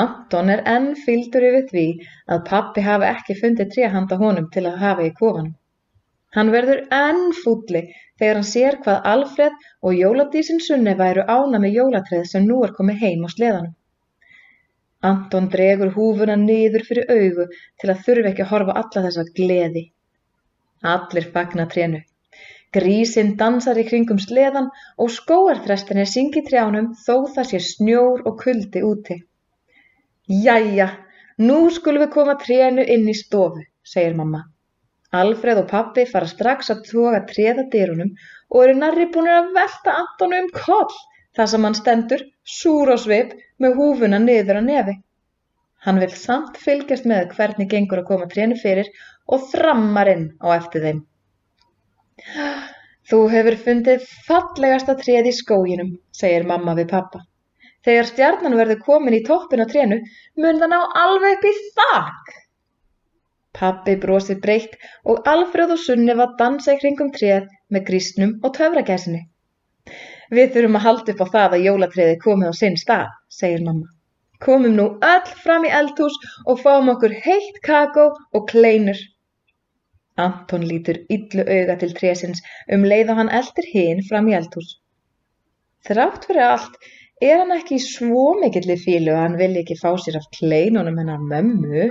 Anton er enn fylgdur yfir því að pabbi hafi ekki fundið tré handa honum til að hafa í kofanum. Hann verður enn fúlli þegar hann sér hvað Alfred og jóladísin Sunni væru ána með jólatreð sem nú er komið heim á sleðanum. Anton dregur húfuna niður fyrir augu til að þurfi ekki að horfa alla þessa gleði. Allir fagna trénu. Grísinn dansar í kringum sleðan og skóarþrestinni syngi trjánum þó það sé snjór og kuldi úti. Jæja, nú skulum við koma trénu inn í stofu, segir mamma. Alfreð og pabbi fara strax að toga tréð að dyrunum og eru nærri búinir að velta Antonu um koll þar sem hann stendur, súr á svip, með húfuna niður að nefi. Hann vil samt fylgjast með hvernig gengur að koma trénu fyrir og þrammar inn á eftir þeim. Þú hefur fundið fallegasta tréð í skóginum, segir mamma við pappa. Þegar stjarnan verður komin í toppinn á trénu mun það ná alveg upp í þak. Pabbi brosir breytt og Alfreð og Sunniva dansa í kringum tréð með grísnum og töfragæsinni. Við þurfum að halda upp á það að jólatréði komið á sinn stað, segir mamma. Komum nú öll fram í eldhús og fáum okkur heitt kakó og kleinur. Anton lítur yllu auga til trésins um leið og hann eldir hinn fram í eldhús. Þrátt fyrir allt er hann ekki í svo mikilli fílu að hann vilji ekki fá sér af kleinunum hennar mömmu.